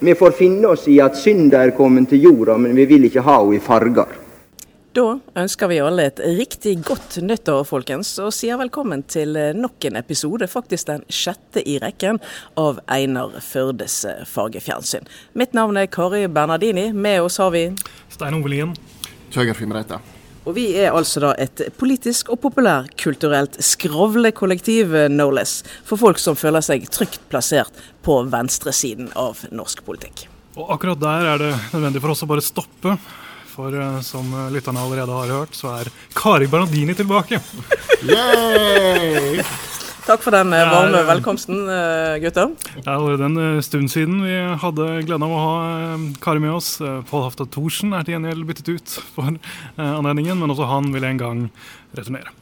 Vi får finne oss i at synda er kommet til jorda, men vi vil ikke ha henne i farger. Da ønsker vi alle et riktig godt nyttår, folkens, og sier velkommen til nok en episode, faktisk den sjette i rekken, av Einar Førdes fargefjernsyn. Mitt navn er Kari Bernardini. Med oss har vi Stein Ove Lien. Kjøger Fimreite. Og vi er altså da et politisk og populærkulturelt skravlekollektiv, no less, for folk som føler seg trygt plassert på venstresiden av norsk politikk. Og akkurat der er det nødvendig for oss å bare stoppe. For uh, som lytterne allerede har hørt, så er Kari Bernardini tilbake. Yay! Takk for den varme velkomsten, gutter. Det er allerede en stund siden vi hadde gleden av å ha Kari med oss. Pål Hafta Thorsen er til gjengjeld byttet ut for anledningen, men også han vil en gang returnere.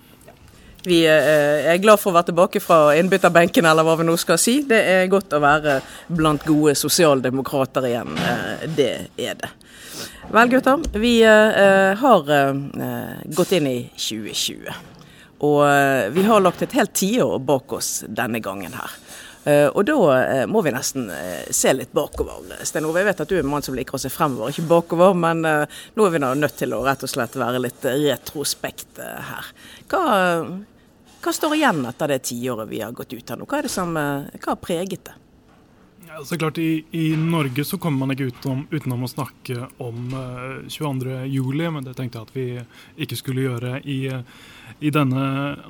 Vi er glad for å være tilbake fra innbytterbenken, eller hva vi nå skal si. Det er godt å være blant gode sosialdemokrater igjen. Det er det. Vel, gutter. Vi har gått inn i 2020. Og vi har lagt et helt tiår bak oss denne gangen her. Og da må vi nesten se litt bakover. Sten Ove, jeg vet at du er en mann som liker å se fremover, ikke bakover. Men nå er vi nødt til å rett og slett være litt retrospekt her. Hva, hva står igjen etter det tiåret vi har gått ut her nå? Hva, som, hva har preget det? Så klart, i, I Norge så kommer man ikke utenom, utenom å snakke om uh, 22.07, men det tenkte jeg at vi ikke skulle gjøre i i denne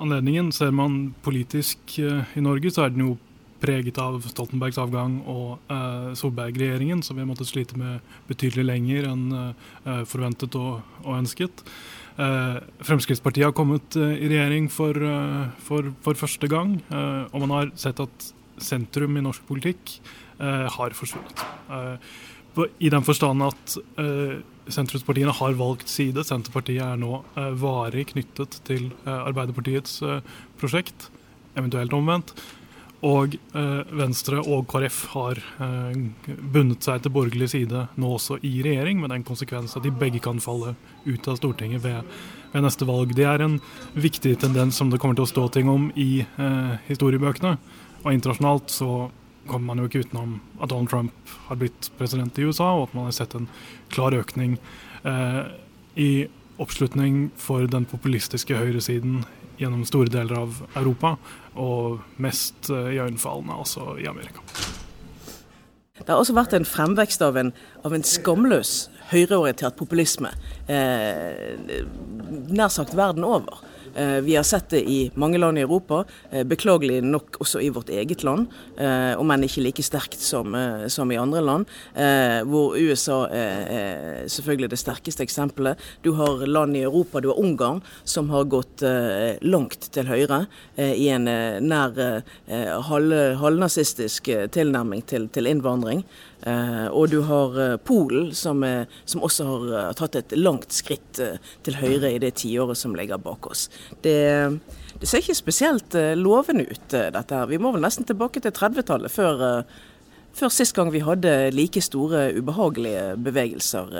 anledningen ser man politisk uh, i Norge, så er den jo preget av Stoltenbergs avgang og uh, Solberg-regjeringen, som vi har måttet slite med betydelig lenger enn uh, forventet og, og ønsket. Fremskrittspartiet har kommet i regjering for, for, for første gang, og man har sett at sentrum i norsk politikk har forsvunnet. I den forstand at sentrumspartiene har valgt side. Senterpartiet er nå eh, varig knyttet til eh, Arbeiderpartiets eh, prosjekt, eventuelt omvendt. Og eh, Venstre og KrF har eh, bundet seg til borgerlig side nå også i regjering, med den konsekvens at de begge kan falle ut av Stortinget ved, ved, neste valg. Det er en viktig tendens som det kommer til å stå ting om i eh, historiebøkene. Og internasjonalt så kommer man jo ikke utenom at Donald Trump har blitt president i USA, og at man har sett en klar økning eh, i oppslutning for den populistiske høyresiden gjennom store deler av Europa, og mest eh, iøynefallende altså i Amerika. Det har også vært en fremvekst av en, av en skamløs høyreorientert populisme eh, nær sagt verden over. Eh, vi har sett det i mange land i Europa, eh, beklagelig nok også i vårt eget land, om enn ikke like sterkt som, som, i andre land. Hvor USA er selvfølgelig det sterkeste eksempelet. Du har land i Europa, du har Ungarn, som har gått langt til høyre i en nær halvnazistisk tilnærming til, til innvandring. Uh, og du har uh, Polen, som, som, også har tatt et langt skritt til høyre i det tiåret som ligger bak oss. Det, det ser ikke spesielt lovende ut, dette her. Vi må vel nesten tilbake til 30-tallet før, før, sist gang vi hadde like store ubehagelige bevegelser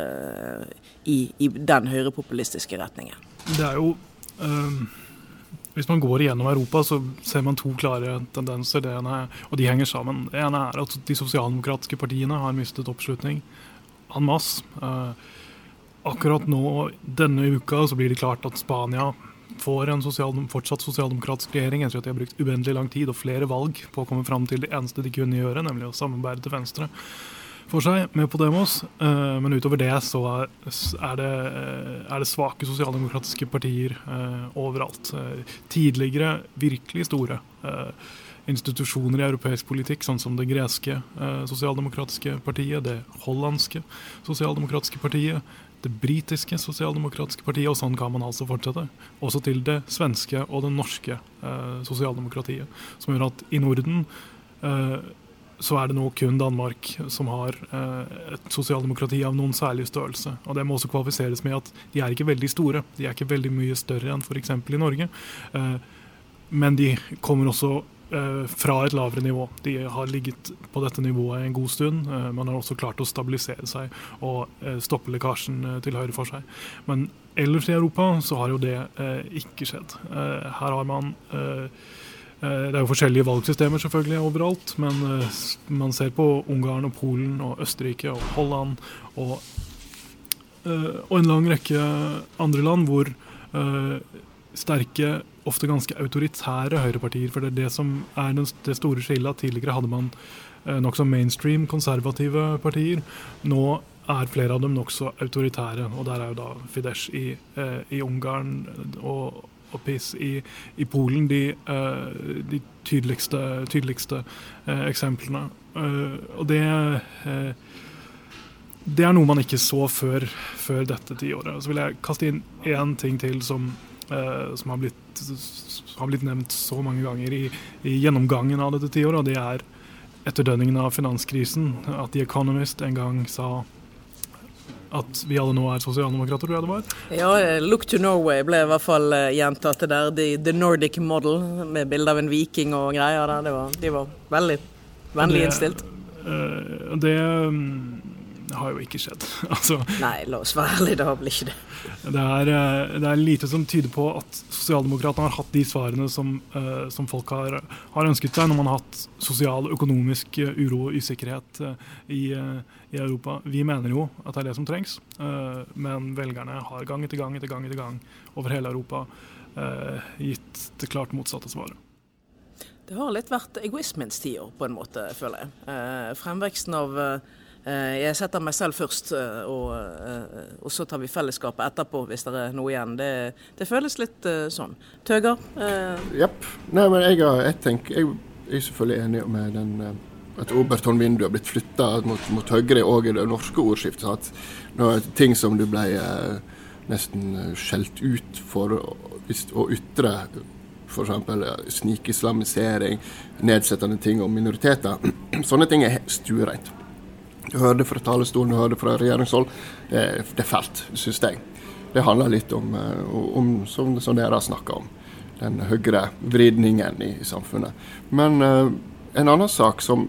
i, i, den høyrepopulistiske retningen. Det er jo... Um hvis man går igjennom Europa, så ser man to klare tendenser. Det ene, og de henger sammen. Det ene er at de sosialdemokratiske partiene har mistet oppslutning en masse. Eh, akkurat nå, denne uka, så blir det klart at Spania får en sosial, fortsatt sosialdemokratisk regjering etter at de har brukt uendelig lang tid og flere valg på å komme fram til det eneste de kunne gjøre, nemlig å samarbeide til venstre for seg med Podemos. demos, men utover det så er det, eh, er det svake sosialdemokratiske partier uh, overalt. Tidligere virkelig store institusjoner i europeisk politikk, sånn som det greske sosialdemokratiske partiet, det hollandske sosialdemokratiske partiet, det britiske sosialdemokratiske partiet, og sånn kan man altså fortsette. Også til det svenske og det norske sosialdemokratiet. Som gjør at i Norden så er det nå kun Danmark som har eh, et sosialdemokrati av noen særlig størrelse. Og Det må også kvalifiseres med at de er ikke veldig store. De er ikke veldig mye større enn f.eks. i Norge. Eh, men de kommer også eh, fra et lavere nivå. De har ligget på dette nivået en god stund. Man har også klart å stabilisere seg og stoppe lekkasjen til høyre for seg. Men ellers i Europa så har jo det ikke skjedd. her har man det er jo forskjellige valgsystemer selvfølgelig overalt, men man ser på Ungarn og Polen og Østerrike og Holland og, og en lang rekke andre land hvor sterke, ofte ganske autoritære høyrepartier. For det er det som er det store skillet. Tidligere hadde man nokså mainstream konservative partier. Nå er flere av dem nokså autoritære. Og der er jo da Fidesz i, eh, i Ungarn og, og PiS i, i Polen de, eh, de tydeligste, tydeligste eh, eksemplene. Eh, og det det er noe man ikke så før, før dette tiåret. Så vil jeg kaste inn én ting til som, som har, blitt, har, blitt, nevnt så mange ganger i, i gjennomgangen av dette tiåret, og det er etterdønningene av finanskrisen. At The Economist en gang sa at vi alle nå er sosialdemokrater, tror jeg det var? Ja, eh, 'Look to Norway' ble i hvert fall gjentatt det der. The, the, Nordic Model, med bilde av en viking og greier der. Var, de var veldig vennlig innstilt. det, det um, det har jo ikke skjedd. altså, Nei, la oss være ærlige, det har vel ikke det. Det er, eh, det er, lite som tyder på at sosialdemokratene har hatt de svarene som, som folk har, har, ønsket seg når man har hatt sosial økonomisk uro og usikkerhet i, i, Europa. Vi mener jo at det er det som trengs, men velgerne har gang etter gang etter gang etter gang over hele Europa gitt det klart motsatte svaret. Det har litt vært egoismens tiår, på en måte, føler jeg. fremveksten av Eh, jeg setter meg selv først, eh, og, eh, og, så tar vi fellesskapet etterpå hvis det er noe igjen. Det, det føles litt sånn. Tøger? Jepp. Nei, men jeg, jeg, tenker, jeg, er selvfølgelig enig med den at Oberton-vindu har blitt flytta mot, mot, høyre òg i det norske ordskiftet. At når ting som du ble eh, nesten skjelt ut for å, ytre, f.eks. snikislamisering, nedsettende ting om minoriteter, sånne ting er stuereint. Du hørte fra talerstolen, du hørte fra regjeringshold. Det, det falt, syns jeg. Det handler litt om, eh, om som, som, dere har snakka om, den høyrevridningen i, i samfunnet. Men en annen sak som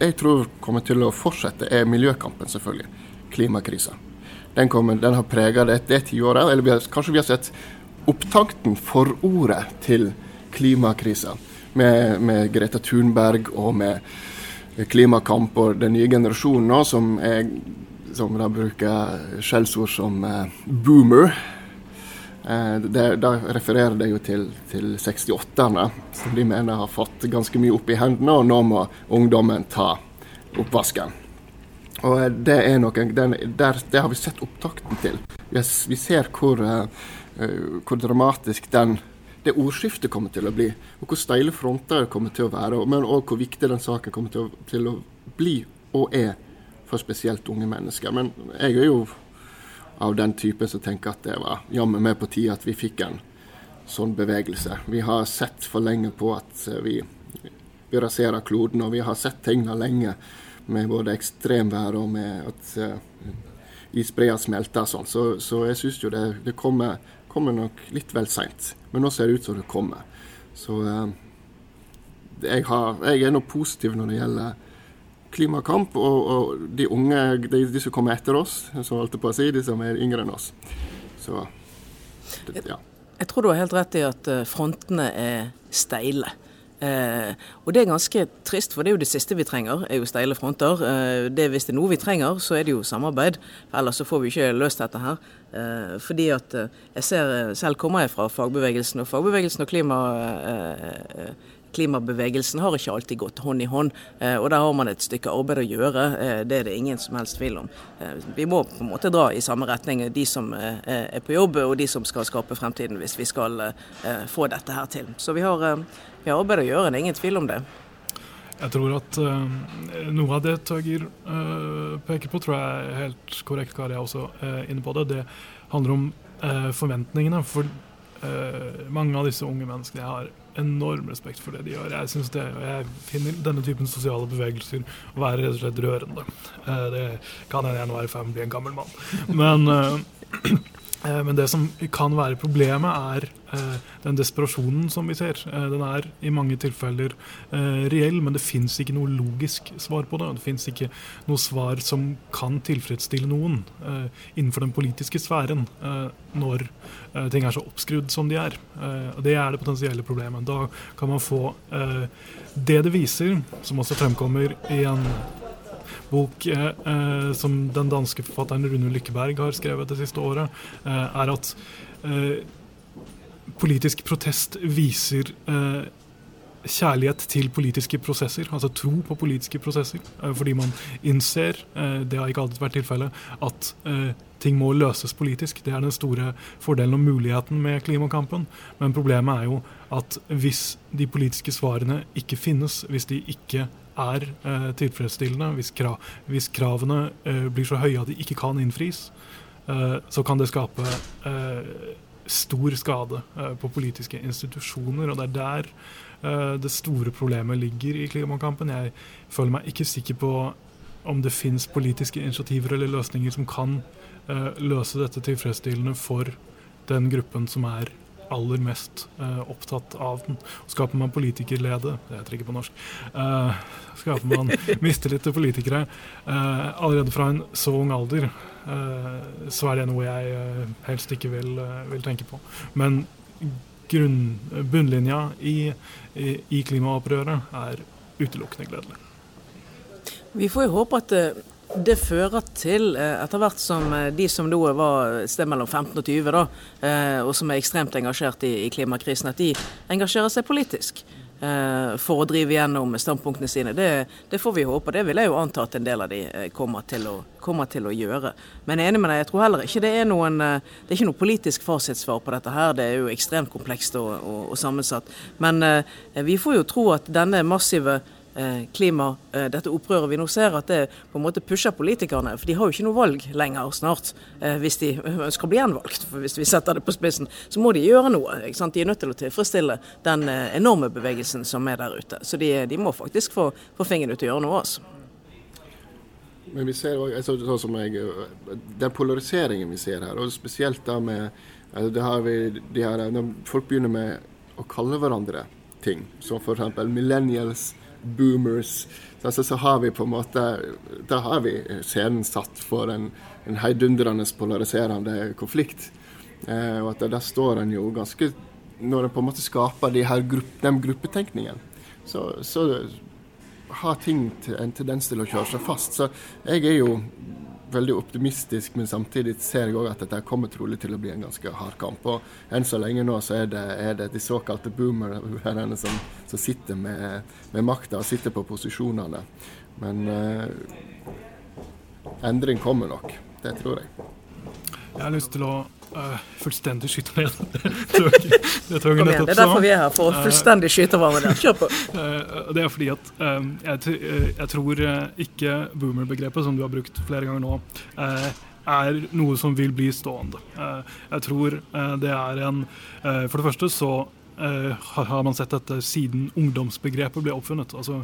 jeg tror kommer til å fortsette, er miljøkampen, selvfølgelig. Klimakrisa. Den, kommer, den har prega det, det tiåret. Eller vi har, kanskje vi har sett opptakten, forordet, til klimakrisa. Med, med Greta Thunberg og med klimakamp og den nye generasjonen nå, som, er, som da bruker skjellsord som eh, boomer. Eh, det, da refererer det jo til, til 68-erne, som de mener har fått ganske mye opp i hendene, og nå må ungdommen ta oppvasken. Og eh, det er noe, den, der, det har vi sett opptakten til. Vi, vi ser hvor, uh, hvor dramatisk den det ordskiftet kommer til å bli, og hvor steile fronter det kommer til å være, men òg hvor viktig den saken kommer til å, til å, bli og er for spesielt unge mennesker. Men jeg er jo av den typen som tenker at det var jammen meg på tide at vi fikk en sånn bevegelse. Vi har sett for lenge på at eh, vi, vi raserer kloden, og vi har sett tegna lenge med både ekstremvær og med at uh, isbreer smelter og sånn. Så, så, jeg syns jo det, det kommer kommer nok litt vel seint. Men nå ser det ut som det kommer. Så uh, jeg, har, jeg, er nå positiv når det gjelder klimakamp og, og de unge, de, de, som kommer etter oss, som holdt på å si, de som er yngre enn oss. Så det, ja. Jeg tror du har helt rett i at eh, frontene er steile. Eh, og det er ganske trist, for det er jo det siste vi trenger, er jo steile fronter. Eh, det, hvis det er noe vi trenger, så er det jo samarbeid. Ellers så får vi ikke løst dette her. Eh, fordi at eh, jeg ser, eh, selv kommer jeg fra fagbevegelsen, og fagbevegelsen og klima eh, klimabevegelsen har ikke alltid gått hånd i hånd. og Der har man et stykke arbeid å gjøre, det er det ingen som helst tvil om. vi må på en måte dra i samme retning, de som er på jobb og de som skal skape fremtiden, hvis vi skal få dette her til. Så vi har vi har arbeid å gjøre, det er ingen tvil om det. Jeg tror at uh, noe av det Tøger uh, peker på, tror jeg er helt korrekt. Kari er også uh, inne på det. Det handler om forventningene. For mange av disse unge menneskene jeg har enorm respekt for det de gjør. Jeg, synes det, jeg finner denne typen sosiale bevegelser å være rett og slett rørende. det kan jeg er ferd med å bli en gammel mann. Men Eh, men det som kan være problemet, er eh, den desperasjonen som vi ser. Eh, den er i mange tilfeller reell, men det fins ikke noe logisk svar på det. Det fins ikke noe svar som kan tilfredsstille noen innenfor den politiske sfæren når ting er så oppskrudd som de er. Det er det potensielle problemet. Da kan man få det det viser, som også fremkommer i en bok eh, som den danske forfatteren Rune Lykkeberg har skrevet det siste året, eh, er at eh, politisk protest viser eh, kjærlighet til politiske prosesser, altså tro på politiske prosesser. Eh, fordi man innser, eh, det har ikke alltid vært tilfellet, at ting må løses politisk. Det er den store fordelen og muligheten med klimakampen. Men problemet er jo at hvis de politiske svarene ikke finnes, hvis de ikke er eh, tilfredsstillende, hvis, krav, hvis kravene eh, blir så høye at de ikke kan innfris, eh, så kan det skape eh, stor skade eh, på politiske institusjoner. Og det er der eh, det store problemet ligger i klimakampen. Jeg føler meg ikke sikker på om det fins politiske initiativer eller løsninger som kan løse dette tilfredsstillende for den gruppen som er aller mest uh, opptatt av den. Skaper man politikerlede, det heter ikke på norsk, uh, skaper man mistillit til politikere uh, allerede fra en så ung alder, så er det noe jeg helst ikke vil, vil, tenke på. Men grunn, bunnlinja i, i, i klimaopprøret er utelukkende gledelig. Vi får jo håpe at det fører til, eh, etter hvert som eh, de som da var et sted mellom 15 og 20, da, eh, og som er ekstremt engasjert i, klimakrisen, at de engasjerer seg politisk for å drive gjennom standpunktene sine. Det, det, får vi håpe. og Det vil jeg jo anta at en del av de kommer til, å, kommer til å gjøre. Men jeg er enig med deg, jeg tror heller ikke det er noen Det er ikke noe politisk fasitsvar på dette her. Det er jo ekstremt komplekst og, og, og sammensatt. Men vi får jo tro at denne massive klima, eh, dette opprøret vi nå ser, at det på en måte pusher politikerne. For de har jo ikke noe valg lenger snart, eh, hvis de ønsker å bli gjenvalgt. For hvis vi setter det på spissen, så må de gjøre noe. De er nødt til å tilfredsstille den enorme bevegelsen som er der ute. Så de, de må faktisk få, få fingeren ut og gjøre noe. altså. Men vi ser også, sånn som jeg, Den polariseringen vi ser her, og spesielt da med har vi, de her, folk begynner med å kalle hverandre ting, som f.eks. millennials boomers. Så, så, har vi på en måte Da har vi scenen satt for en, en heidundrende polariserende konflikt. Eh, og at der står en jo ganske Når en på en måte skaper de her grupp, den gruppetenkningen, så, så har ting en tendens til å kjøre seg fast. Så jeg er jo veldig optimistisk, men samtidig ser jeg òg at dette kommer trolig til å bli en ganske hard kamp. Og enn så lenge nå så er det, er det de såkalte boomerne som, som, sitter med, med makta og sitter på posisjonene. Men eh, endring kommer nok. Det tror jeg. Jeg har lyst til å uh, fullstendig skyte ned det toget nettopp Det er derfor vi er her, for å fullstendig skyte hverandre. Kjør på. Uh, det er fordi at um, jeg, jeg, tror ikke boomer-begrepet, som du har brukt flere ganger nå, er noe som vil bli stående. Jeg tror det er en For det første så har man sett dette siden ungdomsbegrepet ble oppfunnet. Altså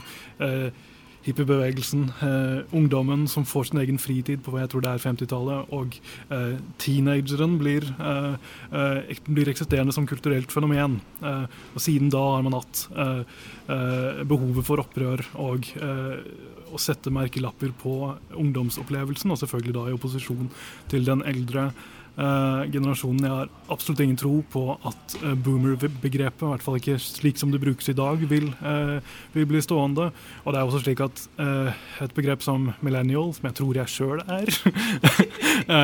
hippiebevegelsen, eh, ungdommen som får sin egen fritid på hva jeg tror det er 50-tallet, og eh, teenageren blir, eh, blir, eksisterende som kulturelt fenomen. Og siden da har man hatt eh, behovet for opprør og å sette merkelapper på ungdomsopplevelsen, og selvfølgelig da i opposisjon til den eldre generasjonen. Jeg har absolutt ingen tro på at uh, boomer-begrepet, i hvert fall ikke slik som det brukes i dag, vil, uh, vil bli stående. Og det er også slik at et begrep som millennial, som jeg tror jeg sjøl er,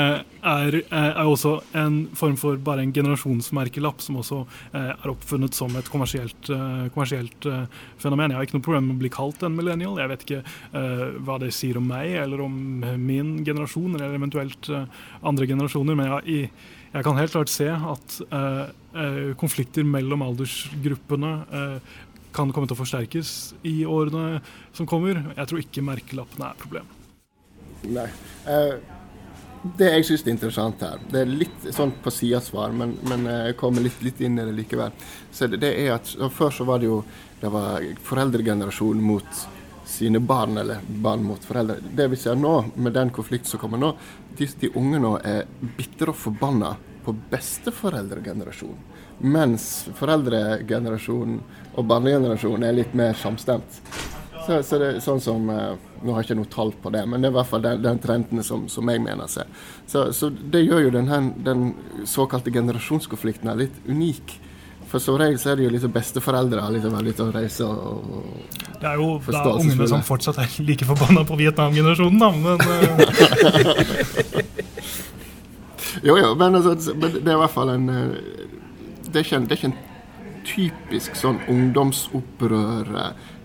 er, er, også en form for bare en generasjonsmerkelapp som også er oppfunnet som et kommersielt, kommersielt fenomen. Jeg har ikke noe problem med å bli kalt en millennial. Jeg vet ikke hva det sier om meg eller om min generasjon, eller eventuelt andre generasjoner. men jeg jeg, jeg kan helt klart se at uh, uh, konflikter mellom aldersgruppene eh, kan komme til å forsterkes i årene som kommer. Jeg tror ikke merkelappene er problemet. Nei. det jeg syns er interessant her, det er litt sånn på sidesvar, men, men jeg kommer litt, litt, inn i det likevel. Så det, det er at Før så var det jo det var foreldregenerasjonen mot sine barn, eller barn mot foreldre. Det vi ser nå, med den konflikten som kommer nå, de, de unge nå er bitre og forbanna på besteforeldregenerasjonen. Mens foreldregenerasjonen og barnegenerasjonen er litt mer samstemt. Så, så det er sånn som, eh, Nå har jeg ikke noe tall på det, men det er i hvert fall den, den trenden som, som, jeg mener ser. Så, så, det gjør jo den, den såkalte generasjonskonflikten litt unik. For som regel så er det jo liksom besteforeldre liksom, litt å reise og, og Det er jo da ungene som fortsatt er like forbanna på Vietnam-generasjonen, da, men uh... Jo, jo, men, altså, men, det er i hvert fall en eh, Det er ikke en, det er ikke en typisk sånn ungdomsopprør,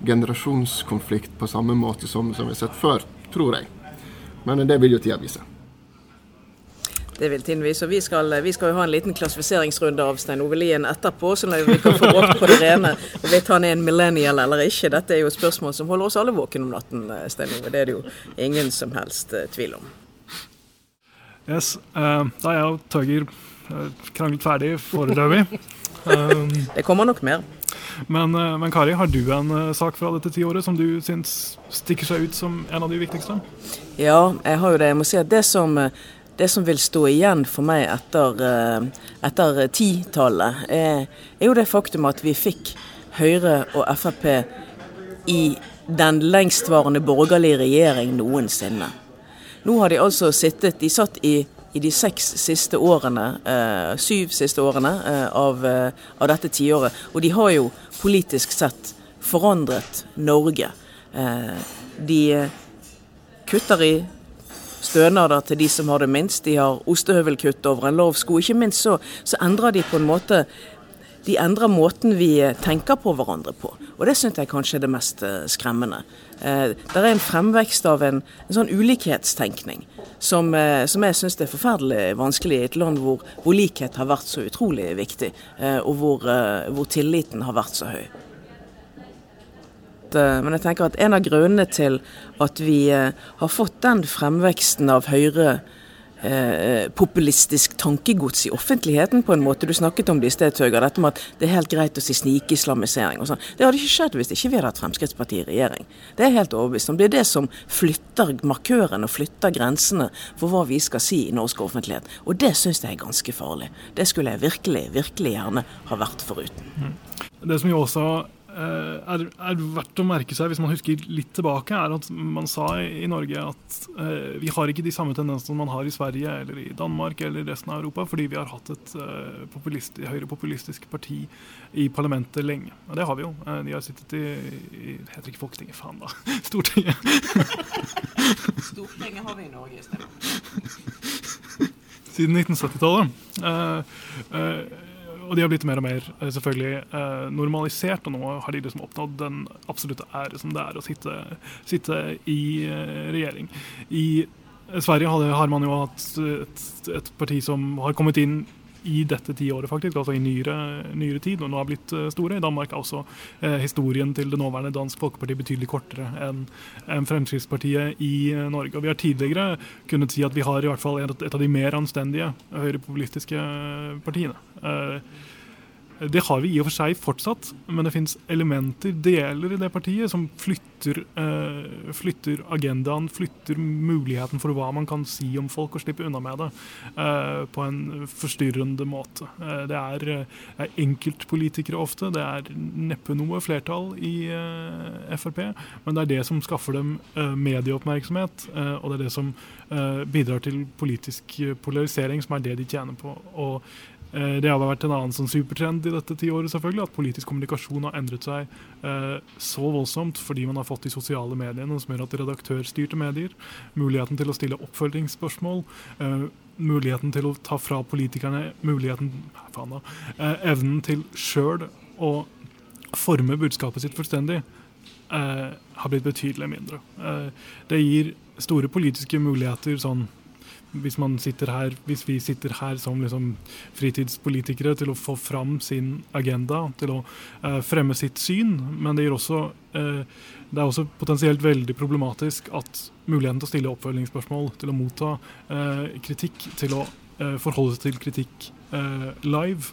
generasjonskonflikt på samme måte som, som vi har sett før, tror jeg. Men det vil jo tida vise. Det vil tiden vise. Vi skal, vi skal jo ha en liten klassifiseringsrunde av Stein Ove Lien etterpå, så vi kan få råd på det rene hvorvidt han er en millennial eller ikke. Dette er jo et spørsmål som holder oss alle våkne om natten, Stein Ove. Det er det jo ingen som helst eh, tvil om. Yes, uh, Da er jeg og Tøger uh, kranglet ferdig foreløpig. Um, det kommer nok mer. Men, men, Kari, har du en sak fra dette tiåret som du syns stikker seg ut som en av de viktigste? Ja, jeg har jo det. Jeg må si at det som, det som vil stå igjen for meg etter, etter titallet, er, er jo det faktum at vi fikk Høyre og Frp i den lengstvarende borgerlige regjering noensinne. Nå har de altså sittet De satt i, i de seks siste årene, eh, syv siste årene eh, av, eh, av, dette tiåret. Og de har jo politisk sett forandret Norge. Eh, de kutter i stønader til de som har det minst. De har ostehøvelkutt over en lav sko. Ikke minst så, så endrer de på en måte de endrer måten vi tenker på hverandre på. Og det syns jeg kanskje er det mest eh, skremmende. Eh, det er en fremvekst av en, en sånn ulikhetstenkning som, eh, som jeg syns er forferdelig vanskelig i et land hvor, hvor, likhet har vært så utrolig viktig, eh, og hvor, eh, hvor, tilliten har vært så høy. Eh, men jeg tenker at en av grunnene til at vi har fått den fremveksten av Høyre eh, populistisk tankegods i offentligheten, på en måte. Du snakket om det i sted, Tøger, dette med at det er helt greit å si snikislamisering og sånn. Det hadde ikke skjedd hvis ikke vi hadde hatt Fremskrittspartiet i regjering. Det er helt overbevist. Det er det som flytter markøren og flytter grensene for hva vi skal si i norsk offentlighet. Og det syns jeg er ganske farlig. Det skulle jeg virkelig, virkelig gjerne ha vært foruten. Det som jo også Eh, er, er, verdt å merke seg, hvis man husker litt tilbake, er at man sa i, Norge at uh, vi har ikke de samme tendensene man har i Sverige eller i Danmark eller resten av Europa, fordi vi har hatt et populist, høyrepopulistisk parti i parlamentet lenge. Og det har vi jo. Uh, de har sittet i, i heter ikke Folketinget, faen da. Stortinget. Stortinget har vi i Norge i stedet. Siden 1970-tallet. Uh, og de har blitt mer og mer eh, selvfølgelig eh, normalisert, og nå har de liksom oppnådd den absolutte ære som det er å sitte, sitte i eh, regjering. I Sverige har man jo hatt et, et parti som har kommet inn i dette tiåret, faktisk, altså i nyere, nyere, tid, og nå har blitt uh, store. I Danmark er også eh, historien til det nåværende Dansk Folkeparti betydelig kortere enn en Fremskrittspartiet i uh, Norge. Og Vi har tidligere kunnet si at vi har i hvert fall et, et av de mer anstendige høyrepopulistiske partiene. Det har vi i og for seg fortsatt, men det finnes elementer, deler i det partiet, som flytter, eh, flytter, agendaen, flytter muligheten for hva man kan si om folk, og slippe unna med det eh, på en forstyrrende måte. Eh, det er, er enkeltpolitikere ofte, det er neppe noe flertall i Frp, men det er det som skaffer dem medieoppmerksomhet, og det er det som bidrar til politisk polarisering, som er det de tjener på. Og Eh, det hadde vært en annen sånn supertrend i dette tiåret, selvfølgelig, at politisk kommunikasjon har endret seg eh, så voldsomt fordi man har fått de sosiale mediene som gjør at redaktørstyrte medier, muligheten til å stille oppfølgingsspørsmål, eh, muligheten til å ta fra politikerne muligheten, faen da, eh, evnen til sjøl å forme budskapet sitt fullstendig, eh, har blitt betydelig mindre. Eh, det gir store politiske muligheter sånn hvis, her, hvis, vi sitter her som liksom fritidspolitikere til å få fram sin agenda, til å uh, fremme sitt syn. Men det, også, uh, det, er også potensielt veldig problematisk at muligheten til å stille oppfølgingsspørsmål, til å motta uh, kritikk, til å forholde seg til kritikk live,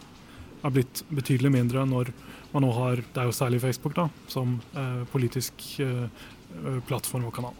er blitt betydelig mindre når man nå har Det er jo særlig Facebook da, som politisk plattform og kanal.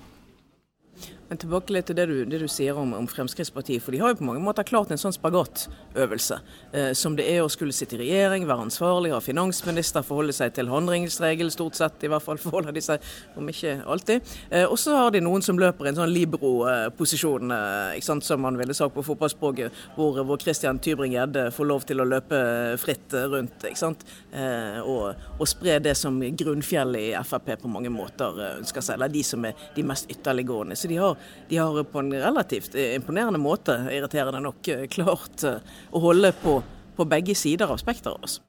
Men tilbake litt til det du, det du sier om, om, Fremskrittspartiet. For de har jo på mange måter klart en sånn spagatøvelse. Eh, som det er å skulle sitte i regjering, være ansvarlig, ha finansminister, forholde seg til handlingsregel, stort sett i hvert fall forholder de seg, om ikke alltid. Eh, og så har de noen som løper i en sånn libro-posisjon, eh, som man ville sagt på fotballspråket, hvor, hvor Christian Tybring-Gjedde får lov til å løpe fritt rundt. Eh, og, og spre det som grunnfjellet i Frp på mange måter eh, ønsker seg, eller de som er de mest ytterliggående. Så de har, de har på en relativt imponerende måte, irriterende nok, eh, klart eh, å holde på, på begge sider av spekteret.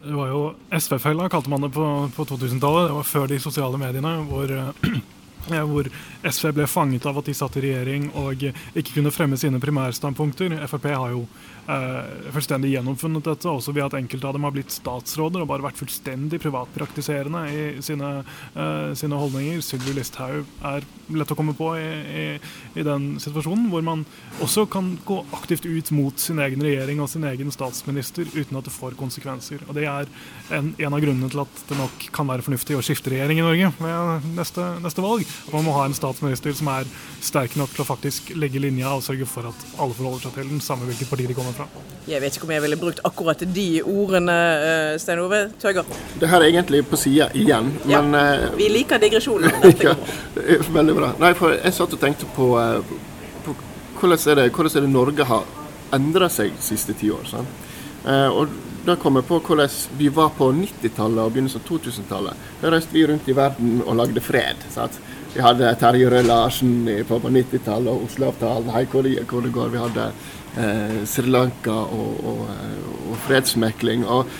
Det var jo SV-fella, kalte man det på, på 2000-tallet. Det var før de sosiale mediene, hvor hvor SV ble fanget av at de satt i regjering og ikke kunne fremme sine primærstandpunkter. Frp har jo eh, fullstendig gjennomfunnet dette, også ved at enkelte av dem har blitt statsråder og bare vært fullstendig privatpraktiserende i sine, eh, sine holdninger. Sylvi Listhaug er lett å komme på i, i, i, den situasjonen, hvor man også kan gå aktivt ut mot sin egen regjering og sin egen statsminister uten at det får konsekvenser. Og Det er en, en av grunnene til at det nok kan være fornuftig å skifte regjering i Norge ved neste, neste valg. At man må ha en statsminister som er sterk nok til å faktisk legge linja og sørge for at alle forholder seg til den, samme hvilket parti de kommer fra? Jeg vet ikke om jeg ville brukt akkurat de ordene, eh, Stein Ove Tøger. Det her er egentlig på sida igjen, men ja, eh, Vi liker digresjoner. ja, veldig bra. Nei, for jeg satt og tenkte på, eh, på hvordan, er det, hvordan, er det, Norge har endra seg de siste ti år. Sånn? Og da kom jeg på hvordan vi var på 90-tallet og begynnelsen av 2000-tallet. Da reiste vi rundt i verden og lagde fred. Sant? Vi hadde Terje Røe Larsen på 90-tallet og Oslo-avtalen. Hei, hvor det går. Vi hadde eh, Sri Lanka og, og, og, fredsmekling. Og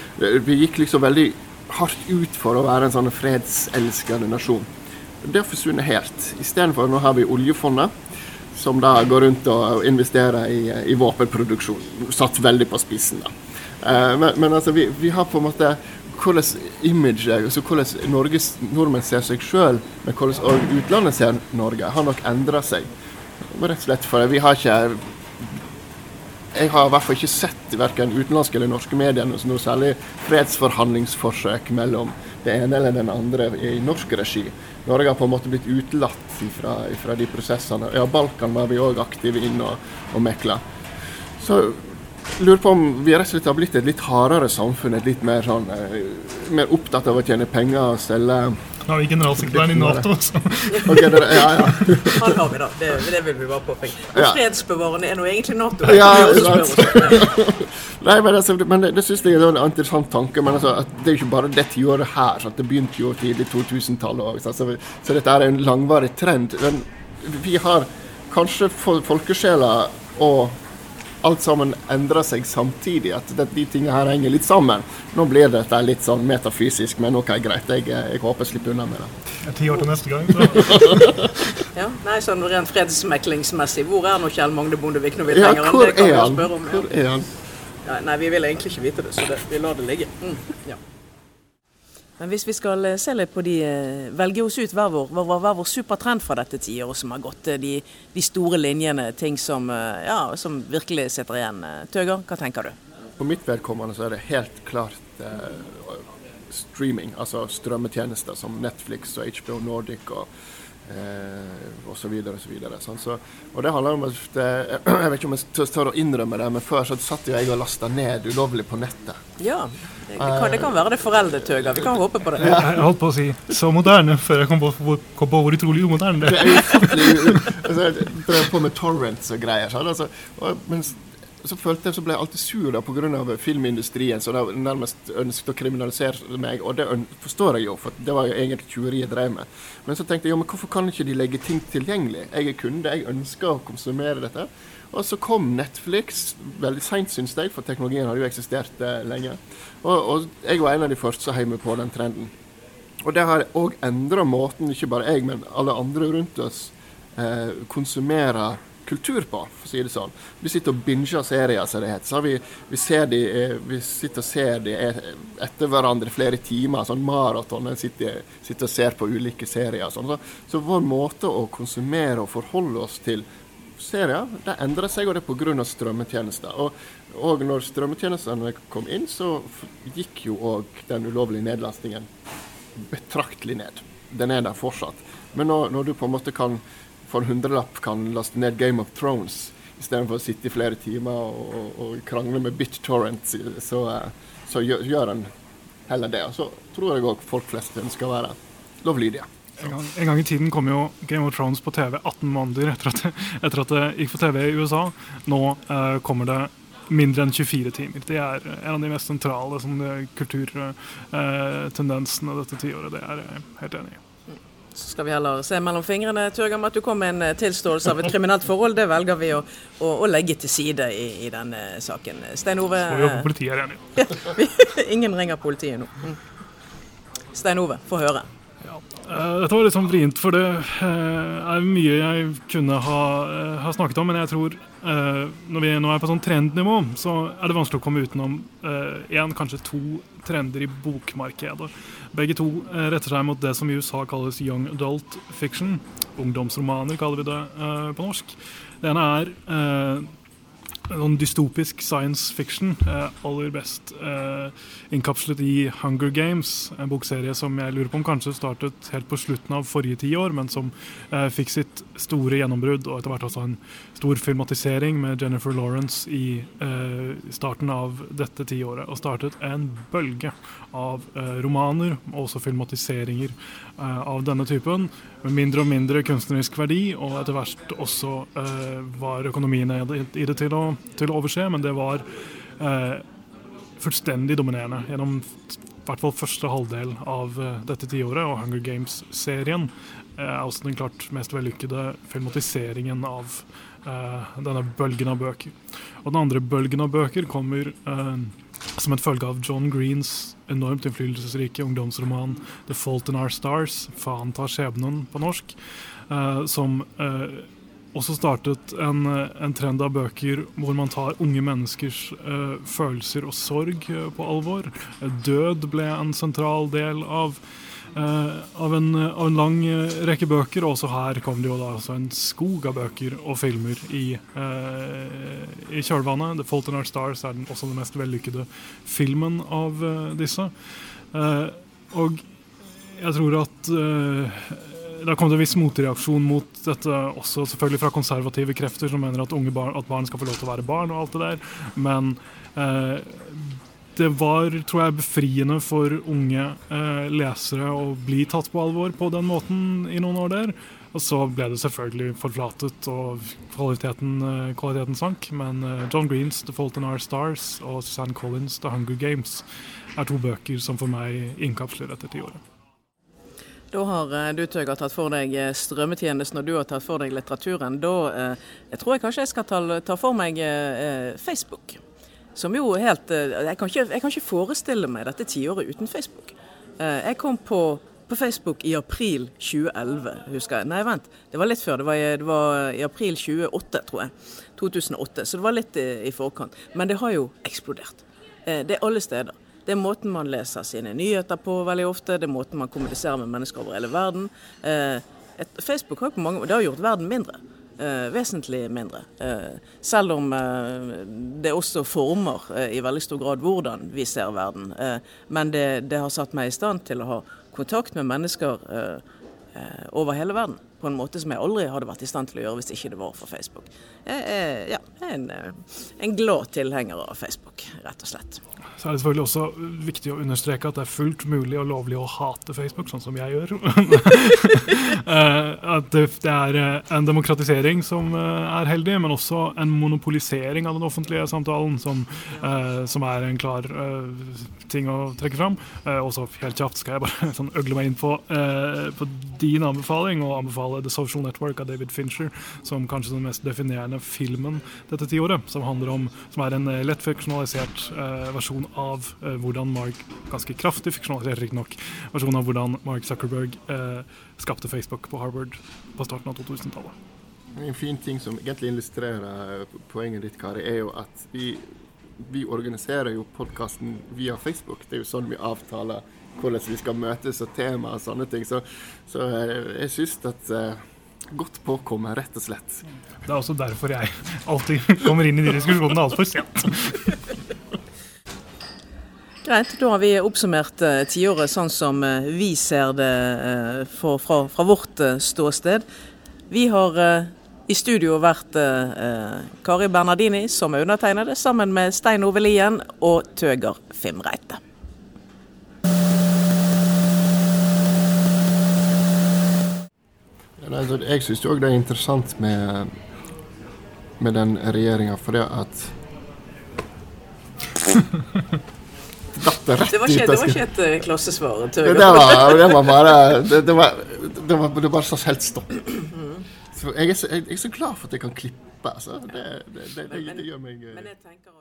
vi gikk liksom veldig hardt ut for å være en sånn fredselskende nasjon. Det har forsvunnet helt. Istedenfor nå har vi oljefondet, som da går rundt og investerer i, i våpenproduksjon. Satt veldig på spissen, da. Eh, men, men, altså, vi, vi, har på en måte hvordan image, altså hvordan Norges, nordmenn ser seg sjøl, men hvordan utlandet ser Norge, har nok endra seg. Rett og slett for Vi har ikke jeg har i hvert fall ikke sett verken utenlandske eller norske medier noe særlig fredsforhandlingsforsøk mellom det ene eller den andre i norsk regi. Norge har på en måte blitt utelatt fra, de prosessene. Ja, Balkan var vi òg aktive inn og, og mekla. Så lurer på om vi rett og slett har blitt et litt hardere samfunn. Et litt mer, sånn, eh, mer opptatt av å tjene penger og selge nå har vi generalsekretæren i Nato. Så. okay, det, ja, ja. Han har vi, da. Det, det vil vi bare påpeke. Og ja. fredsbevarende er nå egentlig Nato. Ja, Nei, men, altså, men det, det syns jeg er en interessant tanke. Men altså, det er jo ikke bare det tiåret her. Sant? Det begynte jo tidlig 2000-tallet òg. Så, så dette er en langvarig trend. Men vi har kanskje folkesjela og alt sammen endrer seg samtidig. At de tingene her henger litt sammen. Nå blir dette litt sånn metafysisk, men ok, greit. Jeg, jeg håper jeg slipper unna med det. Ti år til neste gang. ja, nei, sånn Rent fredsmeklingsmessig, hvor er nå Kjell Magne Bondevik når vi trenger ja, hvor er han? Om, hvor er han? Ja, nei, vi vil egentlig ikke vite det, så det, vi lar det ligge. Mm, ja. Men hvis vi skal eh, se litt på de, eh, velge oss ut hver vår, hver, hver vår supertrend fra dette tiåret som har gått, eh, de, de, store linjene, ting som, ja, som virkelig sitter igjen. Tøger, hva tenker du? For mitt vedkommende så er det helt klart eh, streaming, altså strømmetjenester som Netflix og HBO Nordic og eh, osv. videre. Sånn, så, og det handler om at Jeg vet ikke om jeg tør å innrømme det, men før så satt jo jeg og lasta ned ulovlig på nettet. Ja. Det kan, det kan være det foreldretøga. Vi kan håpe på det. Jeg holdt på å si så moderne før jeg kom på, kom på hvor utrolig umoderne det er. altså, jeg drev på med torrents og greier. Sånn, altså, og, men så følte jeg så ble jeg alltid sur da pga. filmindustrien, som nærmest ønsket å kriminalisere meg. Og det forstår jeg jo, for det var jo egentlig tyveri jeg drev med. Men så tenkte jeg jo, men hvorfor kan ikke de legge ting tilgjengelig? Jeg er kunde, jeg ønsker å konsumere dette. Og så kom Netflix veldig seint, syns jeg, for teknologien hadde jo eksistert eh, lenge. Og, og, jeg var en av de første som heiv meg på den trenden. Og det har òg endra måten ikke bare jeg, men alle andre rundt oss eh, konsumerer kultur på, for å si det sånn. Vi sitter og binger serier, som det heter. Vi, vi, de, eh, vi, sitter og ser de etter hverandre flere timer, sånn maraton. Sitter, sitter og ser på ulike serier. Sånn. Så, så vår måte å konsumere og forholde oss til serier det endrer seg, og det er pga. strømmetjenester. Og, og når strømmetjenestene kom inn, så gikk jo òg den ulovlige nedlastingen betraktelig ned. Den er der fortsatt. Men når, når, du på en måte kan for en hundrelapp kan laste ned Game of Thrones istedenfor å sitte i flere timer og, og, og krangle med BitTorrent, så, så gjør, gjør en heller det. Og så tror jeg òg folk flest ønsker å være lovlydige. En gang, en gang, i tiden kom jo Game of Thrones på TV 18 måneder etter at, etter at det gikk på TV i USA. Nå eh, kommer det mindre enn 24 timer. Det er en av de mest sentrale sånn, kulturtendensene eh, dette tiåret. Det er jeg helt enig i. Så skal vi heller se mellom fingrene Tørgam, at du kom med en eh, tilståelse av et kriminelt forhold. Det velger vi å, å, å legge til side i, i denne saken. Stein Ove Så politiet er enig. Ingen ringer politiet nå. Mm. Stein Ove, få høre. Ja. Eh, dette var litt sånn vrient, for det er mye jeg kunne ha, ha snakket om. Men jeg tror når vi nå er på sånn trendnivå, så er det vanskelig å komme utenom én, kanskje to trender i bokmarkedet. Begge to retter seg mot det som i USA kalles young adult fiction. Ungdomsromaner kaller vi det på norsk. Det ene er sånn dystopisk science fiction. Eh, aller best eh, innkapslet i Hunger Games, en bokserie som jeg lurer på om kanskje startet helt på slutten av forrige tiår, men som eh, fikk sitt store gjennombrudd, og etter hvert også en stor filmatisering med Jennifer Lawrence i starten av dette tiåret. Og startet en bølge av romaner, og også filmatiseringer av denne typen, med mindre og mindre kunstnerisk verdi, og etter hvert også var økonomien i det til å til å overse, men det var eh, fullstendig dominerende gjennom i hvert fall første halvdel av uh, dette tiåret. Og Hunger Games-serien eh, er også den klart mest vellykkede filmatiseringen av eh, denne bølgen av bøker. Og den andre bølgen av bøker kommer som en følge av John Greens enormt innflytelsesrike ungdomsroman 'The Fault in Our Stars', 'Faen tar skjebnen' på norsk, som også startet en, en, trend av bøker hvor man tar unge menneskers eh, følelser og sorg uh, på alvor. Død ble en sentral del av, eh, av, en, av en, lang rekke bøker. Og også her kom det jo da altså en skog av bøker og filmer i, i kjølvannet. 'The Fault in Our Stars' er den, også den mest vellykkede filmen av disse. og jeg tror at det har kommet en viss motreaksjon mot dette også selvfølgelig fra konservative krefter som mener at barn, at barn skal få lov til å være barn og alt det der. Men eh, det var, tror jeg, befriende for unge eh, lesere å bli tatt på alvor på den måten i noen år der. Og så ble det selvfølgelig forflatet, og kvaliteten, eh, kvaliteten sank. Men eh, John Greens 'The Fault in Our Stars' og Susanne Collins' 'The Hunger Games' er to bøker som for meg innkapsler dette tiåret. Da har eh, du Tøger tatt for deg eh, strømmetjenesten og du har tatt for deg litteraturen. Da eh, jeg tror jeg kanskje jeg skal ta, ta for meg Facebook. Som jo helt jeg kan, ikke, jeg kan ikke forestille meg dette tiåret uten Facebook. Jeg kom på, på, Facebook i april 2011, husker jeg. Nei, vent, det var litt før. Det var, det var i april 2008, tror jeg. 2008. Så det var litt i, i forkant. Men det har jo eksplodert. Eh, det er alle steder. Det er måten man leser sine nyheter på veldig ofte, det er måten man kommuniserer med mennesker over hele verden. Eh, et, Facebook har, mange, har gjort verden mindre. Eh, vesentlig mindre. Eh, selv om eh, det også former eh, i veldig stor grad hvordan vi ser verden. Eh, men det, det, har satt meg i stand til å ha kontakt med mennesker over hele verden på en måte som jeg aldri hadde vært i stand til å gjøre hvis ikke det var for Facebook. Jeg er, ja, jeg er en, en glad tilhenger av Facebook, rett og slett så er det selvfølgelig også viktig å understreke at det er fullt mulig og lovlig å hate Facebook, sånn som jeg gjør. Eh, at det er eh, en demokratisering som eh, er heldig, men også en monopolisering av den offentlige samtalen, som, som er en klar ting å trekke fram. Og så helt kjapt skal jeg bare sånn øgle meg inn på, på, din anbefaling, og anbefale The Social Network av David Fincher, som kanskje den mest definerende filmen dette tiåret, som som er en lett fiksjonalisert versjon av eh, hvordan Mark ganske kraftig fiksjonalisert riktignok, versjonen av hvordan Mark Zuckerberg eh, skapte Facebook på Harvard på starten av 2000-tallet. En fin ting som egentlig illustrerer poenget ditt, Kari, er jo at vi, vi organiserer jo podkasten via Facebook. Det er jo sånn vi avtaler hvordan vi skal møtes og tema og sånne ting. Så, så eh, jeg syns at uh, Godt påkommet, rett og slett. Det er også derfor jeg alltid kommer inn i de diskusjonene altfor sent. Greit, da har vi oppsummert uh, tiåret sånn som uh, vi ser det uh, for, fra, fra, vårt uh, ståsted. Vi har eh, i studio vært eh, Kari Bernardini, som er undertegnede, sammen med Stein Ove Lien og Tøger Fimreite. Jeg syns òg det er interessant med, med den regjeringa, for det at Datt det rett Det var ikke, ut. det var ikke et klossesvar? Det, det, var, det var bare Det, det var, det var, det bare så helt stopp. Så jeg, er så, jeg, er så glad for at jeg kan klippe. Altså. Det, gjør meg eh, Men jeg tenker